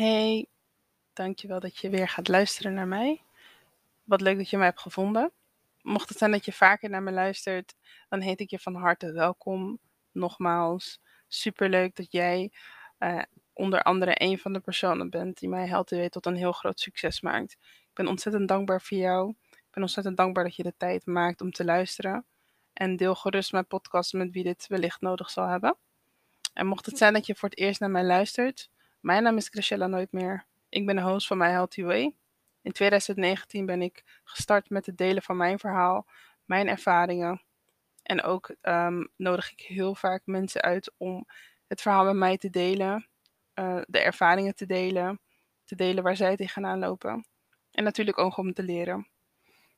Hey, dankjewel dat je weer gaat luisteren naar mij. Wat leuk dat je mij hebt gevonden. Mocht het zijn dat je vaker naar me luistert, dan heet ik je van harte welkom. Nogmaals, superleuk dat jij uh, onder andere een van de personen bent die mij helpt tot een heel groot succes maakt. Ik ben ontzettend dankbaar voor jou. Ik ben ontzettend dankbaar dat je de tijd maakt om te luisteren. En deel gerust mijn podcast met wie dit wellicht nodig zal hebben. En mocht het zijn dat je voor het eerst naar mij luistert, mijn naam is Chrisella Nooit meer. Ik ben de host van My Healthy Way. In 2019 ben ik gestart met het delen van mijn verhaal, mijn ervaringen. En ook um, nodig ik heel vaak mensen uit om het verhaal met mij te delen, uh, de ervaringen te delen, te delen waar zij tegenaan lopen. En natuurlijk ook om te leren.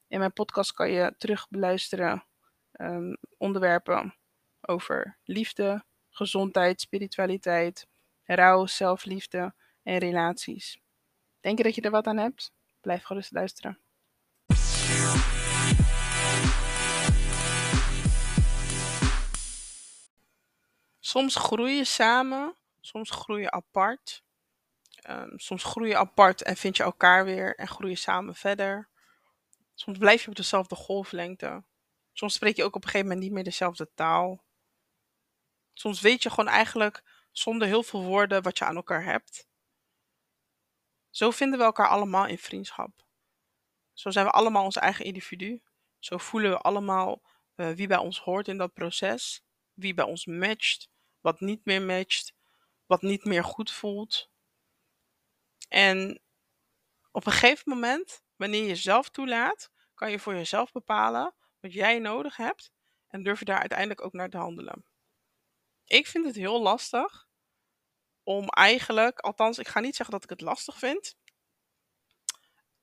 In mijn podcast kan je terug beluisteren um, onderwerpen over liefde, gezondheid, spiritualiteit, rouw, zelfliefde en relaties. Denk je dat je er wat aan hebt? Blijf gerust luisteren. Soms groei je samen, soms groei je apart. Um, soms groei je apart en vind je elkaar weer en groei je samen verder. Soms blijf je op dezelfde golflengte. Soms spreek je ook op een gegeven moment niet meer dezelfde taal. Soms weet je gewoon eigenlijk zonder heel veel woorden wat je aan elkaar hebt. Zo vinden we elkaar allemaal in vriendschap. Zo zijn we allemaal ons eigen individu. Zo voelen we allemaal uh, wie bij ons hoort in dat proces, wie bij ons matcht, wat niet meer matcht, wat niet meer goed voelt. En op een gegeven moment, wanneer je jezelf toelaat, kan je voor jezelf bepalen wat jij nodig hebt en durf je daar uiteindelijk ook naar te handelen. Ik vind het heel lastig om eigenlijk, althans, ik ga niet zeggen dat ik het lastig vind.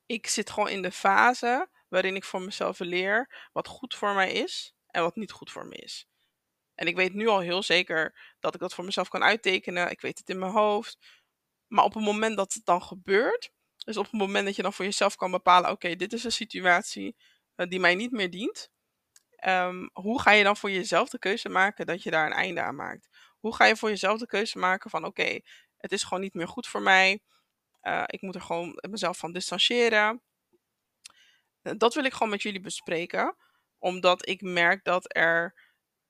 Ik zit gewoon in de fase waarin ik voor mezelf leer wat goed voor mij is en wat niet goed voor me is. En ik weet nu al heel zeker dat ik dat voor mezelf kan uittekenen. Ik weet het in mijn hoofd. Maar op het moment dat het dan gebeurt, dus op het moment dat je dan voor jezelf kan bepalen: oké, dit is een situatie uh, die mij niet meer dient. Um, hoe ga je dan voor jezelf de keuze maken dat je daar een einde aan maakt? Hoe ga je voor jezelf de keuze maken van oké, het is gewoon niet meer goed voor mij. Uh, ik moet er gewoon mezelf van distancieren. Eh, dat wil ik gewoon met jullie bespreken. Omdat ik merk dat er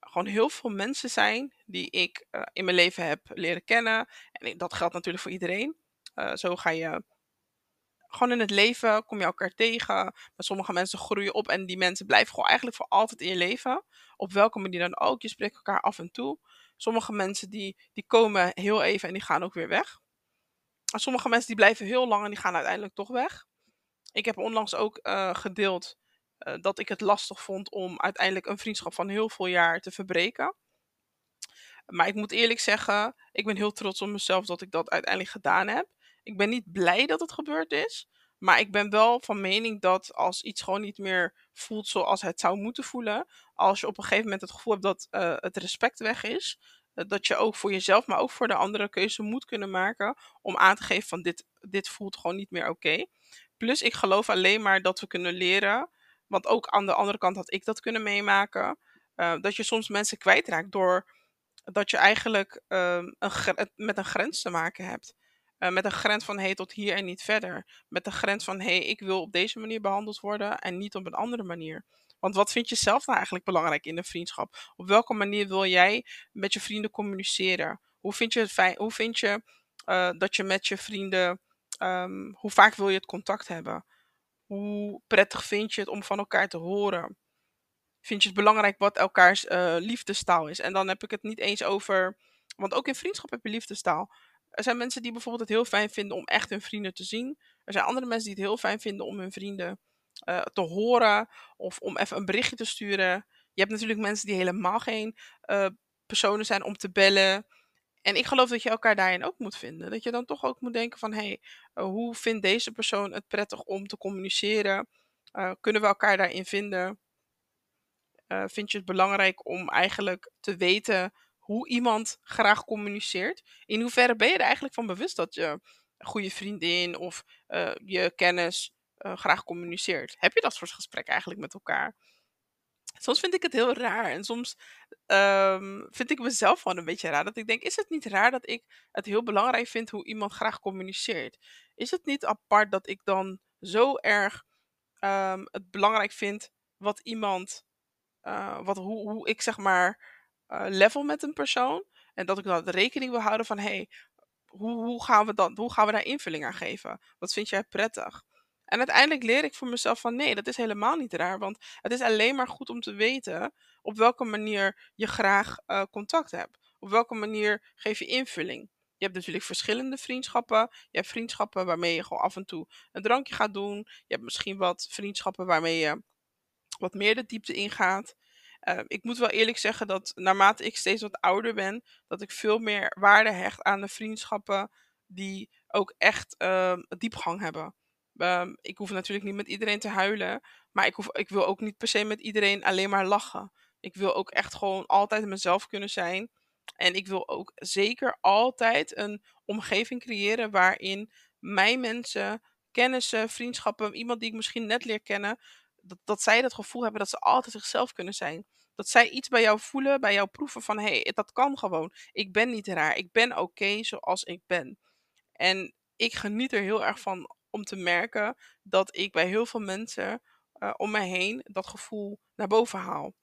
gewoon heel veel mensen zijn die ik uh, in mijn leven heb leren kennen. En dat geldt natuurlijk voor iedereen. zo ga je gewoon in het leven kom je elkaar tegen. Met sommige mensen groeien op en die mensen blijven gewoon eigenlijk voor altijd in je leven. Op welke manier dan ook. Je spreekt elkaar af en toe. Sommige mensen die, die komen heel even en die gaan ook weer weg. En sommige mensen die blijven heel lang en die gaan uiteindelijk toch weg. Ik heb onlangs ook uh, gedeeld uh, dat ik het lastig vond om uiteindelijk een vriendschap van heel veel jaar te verbreken. Maar ik moet eerlijk zeggen, ik ben heel trots op mezelf dat ik dat uiteindelijk gedaan heb. Ik ben niet blij dat het gebeurd is. Maar ik ben wel van mening dat als iets gewoon niet meer voelt zoals het zou moeten voelen. Als je op een gegeven moment het gevoel hebt dat uh, het respect weg is. Uh, dat je ook voor jezelf, maar ook voor de andere keuze moet kunnen maken. Om aan te geven van dit, dit voelt gewoon niet meer oké. Plus ik geloof alleen maar dat we kunnen leren. Want ook aan de andere kant had ik dat kunnen meemaken. Uh, dat je soms mensen kwijtraakt door dat je eigenlijk een met een grens te maken hebt. Uh, met een grens van hey tot hier en niet verder. Met een grens van hey, ik wil op deze manier behandeld worden en niet op een andere manier. Want wat vind je zelf nou eigenlijk belangrijk in een vriendschap? Op welke manier wil jij met je vrienden communiceren? Hoe vind je, het fijn, hoe vind je uh, dat je met je vrienden, um, hoe vaak wil je het contact hebben? Hoe prettig vind je het om van elkaar te horen? Vind je het belangrijk wat elkaars uh, liefdestaal is? En dan heb ik het niet eens over, want ook in vriendschap heb je liefdestaal. Er zijn mensen die bijvoorbeeld het heel fijn vinden om echt hun vrienden te zien. Er zijn andere mensen die het heel fijn vinden om hun vrienden uh, te horen of om even een berichtje te sturen. Je hebt natuurlijk mensen die helemaal geen uh, personen zijn om te bellen. En ik geloof dat je elkaar daarin ook moet vinden. Dat je dan toch ook moet denken van, hé, hey, uh, hoe vindt deze persoon het prettig om te communiceren? kunnen we elkaar daarin vinden? vind je het belangrijk om eigenlijk te weten hoe iemand graag communiceert. In hoeverre ben je er eigenlijk van bewust dat je goede vriendin of uh, je kennis uh, graag communiceert? Heb je dat soort gesprekken eigenlijk met elkaar? Soms vind ik het heel raar en soms ehm, vind ik mezelf gewoon een beetje raar. Dat ik denk, is het niet raar dat ik het heel belangrijk vind hoe iemand graag communiceert? Is het niet apart dat ik dan zo erg ehm, het belangrijk vind wat iemand, uh, wat, hoe, hoe ik zeg maar uh, level met een persoon? En dat ik dan rekening wil houden van, hé, hey, hoe, hoe, gaan we hoe gaan we daar invulling aan geven? Wat vind jij prettig? En uiteindelijk leer ik voor mezelf van nee, dat is helemaal niet raar. Want het is alleen maar goed om te weten op welke manier je graag uh, contact hebt. Op welke manier geef je invulling. Je hebt natuurlijk verschillende vriendschappen. Je hebt vriendschappen waarmee je gewoon af en toe een drankje gaat doen. Je hebt misschien wat vriendschappen waarmee je wat meer de diepte ingaat. Uh, ik moet wel eerlijk zeggen dat naarmate ik steeds wat ouder ben, dat ik veel meer waarde hecht aan de vriendschappen die ook echt uh, diepgang hebben. Um, ik hoef natuurlijk niet met iedereen te huilen. Maar ik, hoef, ik wil ook niet per se met iedereen alleen maar lachen. Ik wil ook echt gewoon altijd mezelf kunnen zijn. En ik wil ook zeker altijd een omgeving creëren waarin mijn mensen, kennissen, vriendschappen, iemand die ik misschien net leer kennen, dat, dat zij het gevoel hebben dat ze altijd zichzelf kunnen zijn. Dat zij iets bij jou voelen, bij jou proeven van hé, hey, dat kan gewoon. Ik ben niet raar. Ik ben oké zoals ik ben. En ik geniet er heel erg van om te merken dat ik bij heel veel mensen uh, om me heen dat gevoel naar boven haal.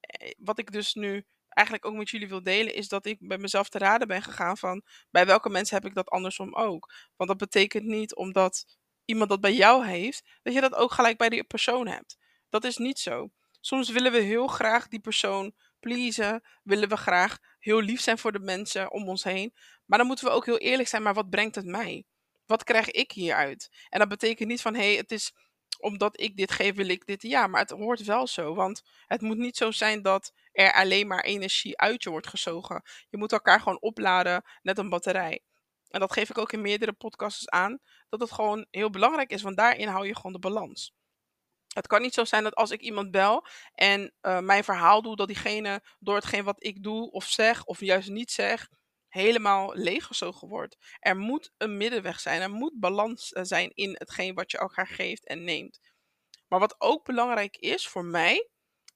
Eh, wat ik dus nu eigenlijk ook met jullie wil delen, is dat ik bij mezelf te raden ben gegaan van bij welke mensen heb ik dat andersom ook. Want dat betekent niet omdat iemand dat bij jou heeft, dat je dat ook gelijk bij die persoon hebt. Dat is niet zo. Soms willen we heel graag die persoon pleasen, willen we graag heel lief zijn voor de mensen om ons heen. Maar dan moeten we ook heel eerlijk zijn, maar wat brengt het mij? Wat krijg ik hieruit? En dat betekent niet van hé, hey, het is omdat ik dit geef, wil ik dit. Ja, maar het hoort wel zo. Want het moet niet zo zijn dat er alleen maar energie uit je wordt gezogen. Je moet elkaar gewoon opladen, net een batterij. En dat geef ik ook in meerdere podcasts aan. Dat het gewoon heel belangrijk is, want daarin hou je gewoon de balans. Het kan niet zo zijn dat als ik iemand bel en uh, mijn verhaal doe, dat diegene door hetgeen wat ik doe of zeg, of juist niet zeg, helemaal leeggezogen wordt. Er moet een middenweg zijn. Er moet balans eh, zijn in hetgeen wat je elkaar geeft en neemt. Maar wat ook belangrijk is voor mij,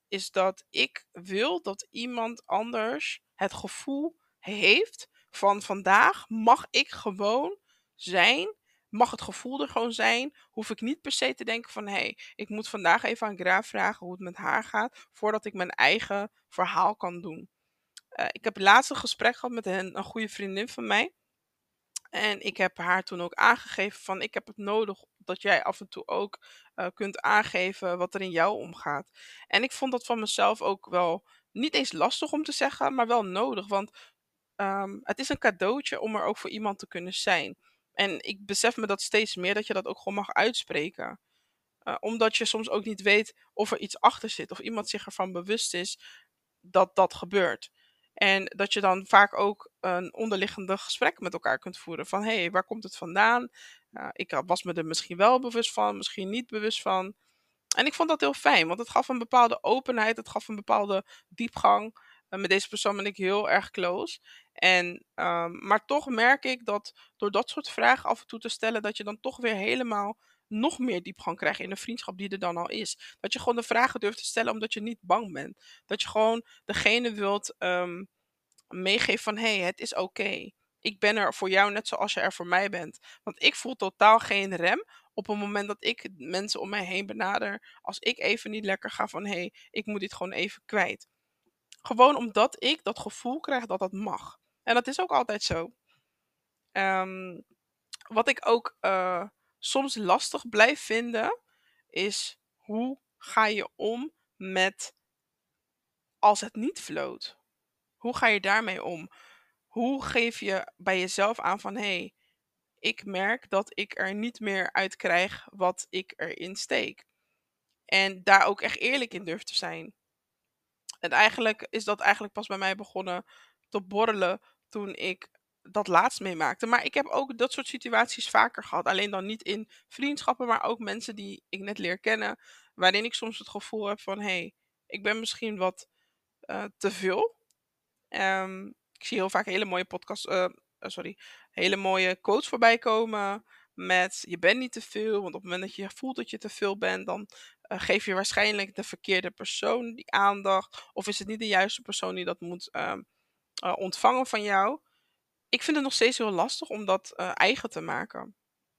is dat ik wil dat iemand anders het gevoel heeft van vandaag mag ik gewoon zijn. Mag het gevoel er gewoon zijn. Hoef ik niet per se te denken van hé, hey, ik moet vandaag even aan Graaf vragen hoe het met haar gaat. Voordat ik mijn eigen verhaal kan doen. Uh, ik heb laatst een gesprek gehad met een, goede vriendin van mij. En ik heb haar toen ook aangegeven van ik heb het nodig dat jij af en toe ook uh, kunt aangeven wat er in jou omgaat. En ik vond dat van mezelf ook wel niet eens lastig om te zeggen, maar wel nodig. Want um, het is een cadeautje om er ook voor iemand te kunnen zijn. En ik besef me dat steeds meer dat je dat ook gewoon mag uitspreken. Uh, omdat je soms ook niet weet of er iets achter zit, of iemand zich ervan bewust is dat dat gebeurt. En dat je dan vaak ook een onderliggende gesprek met elkaar kunt voeren. Van hey, waar komt het vandaan? Uh, ik was me er misschien wel bewust van, misschien niet bewust van. En ik vond dat heel fijn, want het gaf een bepaalde openheid, het gaf een bepaalde diepgang. Met deze persoon ben ik heel erg close. En, um, maar toch merk ik dat door dat soort vragen af en toe te stellen, dat je dan toch weer helemaal nog meer diepgang krijgen in de vriendschap die er dan al is. Dat je gewoon de vragen durft te stellen omdat je niet bang bent. Dat je gewoon degene wilt um, meegeven van hé, hey, het is oké. Ik ben er voor jou net zoals je er voor mij bent. Want ik voel totaal geen rem op het moment dat ik mensen om mij heen benader. Als ik even niet lekker ga van hé, hey, ik moet dit gewoon even kwijt. Gewoon omdat ik dat gevoel krijg dat dat mag. En dat is ook altijd zo. Um, wat ik ook uh, soms lastig blijf vinden, is hoe ga je om met als het niet floot? Hoe ga je daarmee om? Hoe geef je bij jezelf aan van hé, hey, ik merk dat ik er niet meer uit krijg wat ik erin steek. En daar ook echt eerlijk in durf te zijn. En eigenlijk is dat eigenlijk pas bij mij begonnen te borrelen toen ik dat laatst meemaakte. Maar ik heb ook dat soort situaties vaker gehad. Alleen dan niet in vriendschappen, maar ook mensen die ik net leer kennen. Waarin ik soms het gevoel heb van hé, hey, ik ben misschien wat uh, te veel. Um, ik zie heel vaak hele mooie podcasts, uh, sorry, hele mooie quotes voorbij komen. Met je bent niet te veel, want op het moment dat je voelt dat je te veel bent, dan geef je waarschijnlijk de verkeerde persoon die aandacht? Of is het niet de juiste persoon die dat moet ehm, uh, ontvangen van jou? Ik vind het nog steeds heel lastig om dat uh, eigen te maken.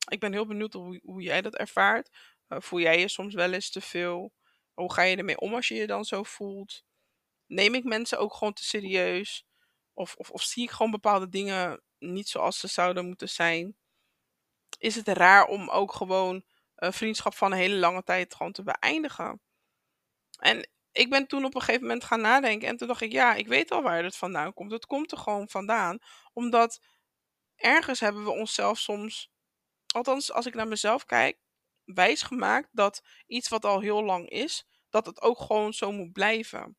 Ik ben heel benieuwd hoe, hoe jij dat ervaart. voel jij je soms wel eens te veel? Hoe ga je ermee om als je je dan zo voelt? Neem ik mensen ook gewoon te serieus? Of, of, of zie ik gewoon bepaalde dingen niet zoals ze zouden moeten zijn? Is het raar om ook gewoon vriendschap van een hele lange tijd gewoon te beëindigen? En ik ben toen op een gegeven moment gaan nadenken. En toen dacht ik, ja, ik weet al waar het vandaan komt. Het komt er gewoon vandaan. Omdat ergens hebben we onszelf soms, althans als ik naar mezelf kijk, wijsgemaakt dat iets wat al heel lang is, dat het ook gewoon zo moet blijven.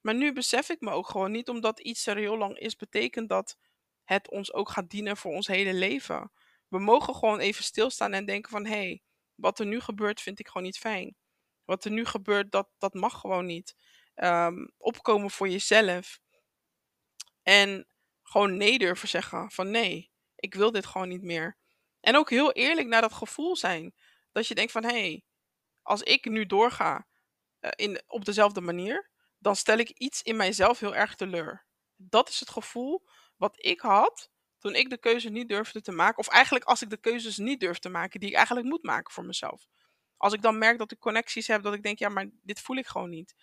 Maar nu besef ik me ook gewoon niet, omdat iets er heel lang is, betekent dat het ons ook gaat dienen voor ons hele leven. We mogen gewoon even stilstaan en denken van hé, hey, wat er nu gebeurt vind ik gewoon niet fijn. Wat er nu gebeurt, dat, dat mag gewoon niet. Ehm, opkomen voor jezelf. En gewoon nee durven zeggen van nee, ik wil dit gewoon niet meer. En ook heel eerlijk naar dat gevoel zijn. Dat je denkt van hé, hey, als ik nu doorga uh, in, op dezelfde manier, dan stel ik iets in mijzelf heel erg teleur. Dat is het gevoel wat ik had toen ik de keuze niet durfde te maken. Of eigenlijk als ik de keuzes niet durf te maken die ik eigenlijk moet maken voor mezelf. Als ik dan merk dat ik connecties heb, dat ik denk, ja, maar dit voel ik gewoon niet.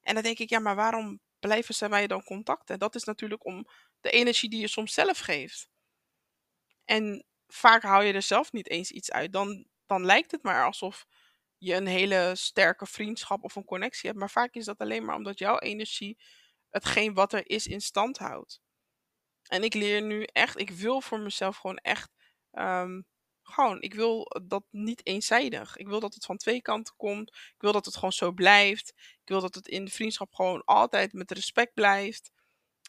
En dan denk ik, ja, maar waarom blijven ze mij dan contacten? Dat is natuurlijk om de energie die je soms zelf geeft. En vaak haal je er zelf niet eens iets uit. Dan, dan lijkt het maar alsof je een hele sterke vriendschap of een connectie hebt. Maar vaak is dat alleen maar omdat jouw energie hetgeen wat er is in stand houdt. En ik leer nu echt, ik wil voor mezelf gewoon echt um, gewoon, ik wil dat niet eenzijdig. Ik wil dat het van twee kanten komt. Ik wil dat het gewoon zo blijft. Ik wil dat het in de vriendschap gewoon altijd met respect blijft.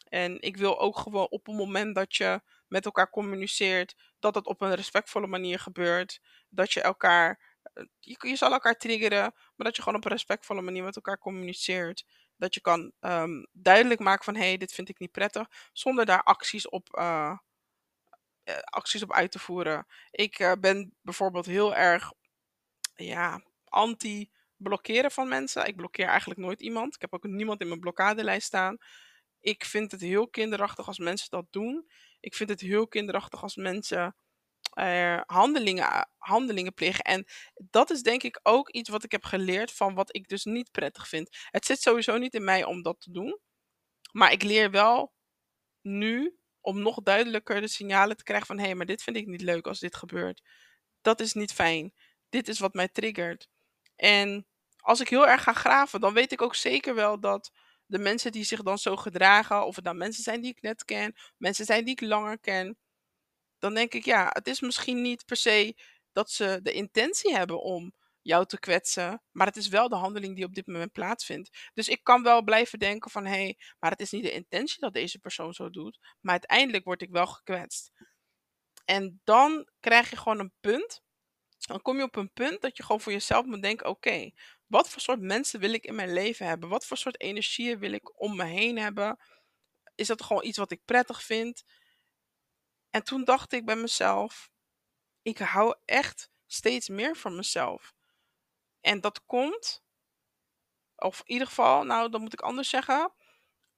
En ik wil ook gewoon op het moment dat je met elkaar communiceert, dat het op een respectvolle manier gebeurt. Dat je elkaar, eh, je, je zal elkaar triggeren, maar dat je gewoon op een respectvolle manier met elkaar communiceert. Dat je kan um, duidelijk maken van hé, hey, dit vind ik niet prettig, zonder daar acties op, uh, acties op uit te voeren. Ik uh, ben bijvoorbeeld heel erg ja, anti-blokkeren van mensen. Ik blokkeer eigenlijk nooit iemand. Ik heb ook niemand in mijn blokkadelijst staan. Ik vind het heel kinderachtig als mensen dat doen. Ik vind het heel kinderachtig als mensen uh, handelingen, handelingen plegen. En dat is denk ik ook iets wat ik heb geleerd van wat ik dus niet prettig vind. Het zit sowieso niet in mij om dat te doen. Maar ik leer wel nu om nog duidelijker de signalen te krijgen van hé, hey, maar dit vind ik niet leuk als dit gebeurt. Dat is niet fijn. Dit is wat mij triggert. En als ik heel erg ga graven, dan weet ik ook zeker wel dat de mensen die zich dan zo gedragen, of het dan mensen zijn die ik net ken, mensen zijn die ik langer ken, dan denk ik ja, het is misschien niet per se dat ze de intentie hebben om jou te kwetsen. Maar het is wel de handeling die op dit moment plaatsvindt. Dus ik kan wel blijven denken van hé, hey, maar het is niet de intentie dat deze persoon zo doet. Maar uiteindelijk word ik wel gekwetst. En dan krijg je gewoon een punt. Dan kom je op een punt dat je gewoon voor jezelf moet denken: oké, wat voor soort mensen wil ik in mijn leven hebben? Wat voor soort energieën wil ik om me heen hebben? Is dat gewoon iets wat ik prettig vind? En toen dacht ik bij mezelf: ik hou echt steeds meer van mezelf. En dat komt, of in ieder geval, nou, dat moet ik anders zeggen.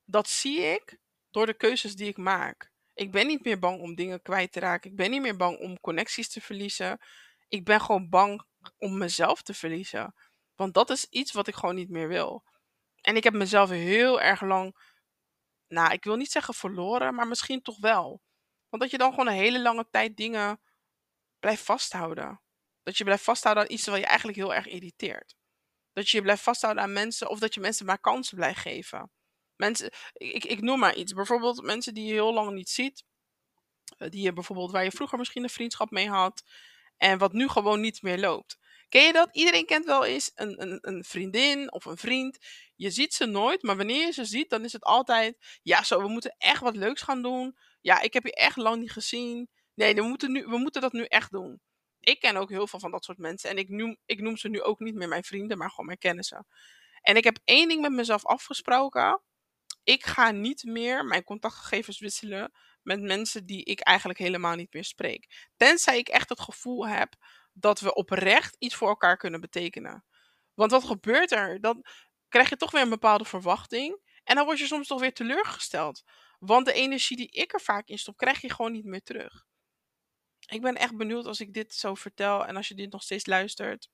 Dat zie ik door de keuzes die ik maak. Ik ben niet meer bang om dingen kwijt te raken. Ik ben niet meer bang om connecties te verliezen. Ik ben gewoon bang om mezelf te verliezen. Want dat is iets wat ik gewoon niet meer wil. En ik heb mezelf heel erg lang, nou, ik wil niet zeggen verloren, maar misschien toch wel. Want dat je dan gewoon een hele lange tijd dingen blijft vasthouden. Dat je blijft vasthouden aan iets wat je eigenlijk heel erg irriteert. Dat je je blijft vasthouden aan mensen of dat je mensen maar kansen blijft geven. Mensen, ik, ik noem maar iets. Bijvoorbeeld mensen die je heel lang niet ziet. Eh, die je bijvoorbeeld waar je vroeger misschien een vriendschap mee had. En wat nu gewoon niet meer loopt. Ken je dat? Iedereen kent wel eens een, een, een vriendin of een vriend. Je ziet ze nooit, maar wanneer je ze ziet, dan is het altijd. Ja, zo, we moeten echt wat leuks gaan doen. Ja, ik heb je echt lang niet gezien. Nee, we moeten, nu, we moeten dat nu echt doen ik ken ook heel veel van dat soort mensen. En ik noem, ik noem ze nu ook niet meer mijn vrienden, maar gewoon mijn kennissen. En ik heb één ding met mezelf afgesproken. Ik ga niet meer mijn contactgegevens wisselen met mensen die ik eigenlijk helemaal niet meer spreek. Tenzij ik echt het gevoel heb dat we oprecht iets voor elkaar kunnen betekenen. Want wat gebeurt er? Dan krijg je toch weer een bepaalde verwachting. En dan word je soms toch weer teleurgesteld. Want de energie die ik er vaak in stop, krijg je gewoon niet meer terug. Ik ben echt benieuwd als ik dit zo vertel en als je dit nog steeds luistert.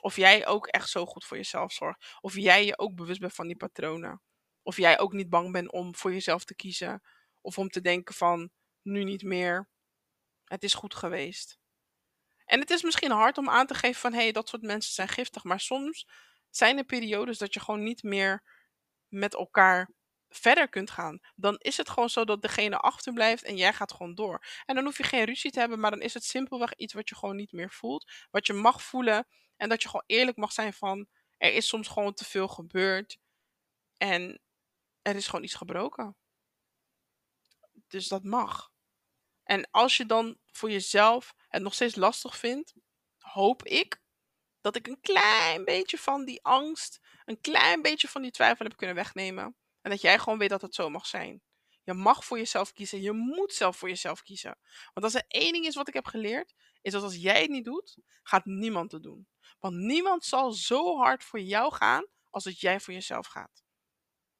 Of jij ook echt zo goed voor jezelf zorgt. Of jij je ook bewust bent van die patronen. Of jij ook niet bang bent om voor jezelf te kiezen. Of om te denken van nu niet meer. Het is goed geweest. En het is misschien hard om aan te geven van hé, hey, dat soort mensen zijn giftig. Maar soms zijn er periodes dat je gewoon niet meer met elkaar verder kunt gaan. Dan is het gewoon zo dat degene achterblijft en jij gaat gewoon door. En dan hoef je geen ruzie te hebben, maar dan is het simpelweg iets wat je gewoon niet meer voelt. Wat je mag voelen en dat je gewoon eerlijk mag zijn van er is soms gewoon te veel gebeurd. En er is gewoon iets gebroken. Dus dat mag. En als je dan voor jezelf het nog steeds lastig vindt, hoop ik dat ik een klein beetje van die angst, een klein beetje van die twijfel heb kunnen wegnemen. En dat jij gewoon weet dat het zo mag zijn. Je mag voor jezelf kiezen. Je moet zelf voor jezelf kiezen. Want als er één ding is wat ik heb geleerd, is dat als jij het niet doet, gaat niemand het doen. Want niemand zal zo hard voor jou gaan als dat jij voor jezelf gaat.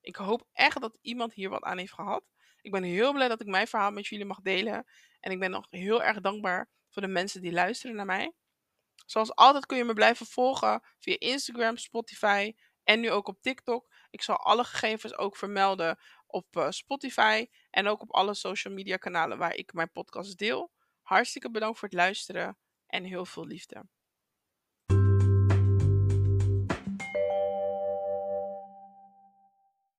Ik hoop echt dat iemand hier wat aan heeft gehad. Ik ben heel blij dat ik mijn verhaal met jullie mag delen. En ik ben nog heel erg dankbaar voor de mensen die luisteren naar mij. Zoals altijd kun je me blijven volgen via Instagram, Spotify en nu ook op TikTok. Ik zal alle gegevens ook vermelden op uh, Spotify en ook op alle social media kanalen waar ik mijn podcast deel. Hartstikke bedankt voor het luisteren en heel veel liefde.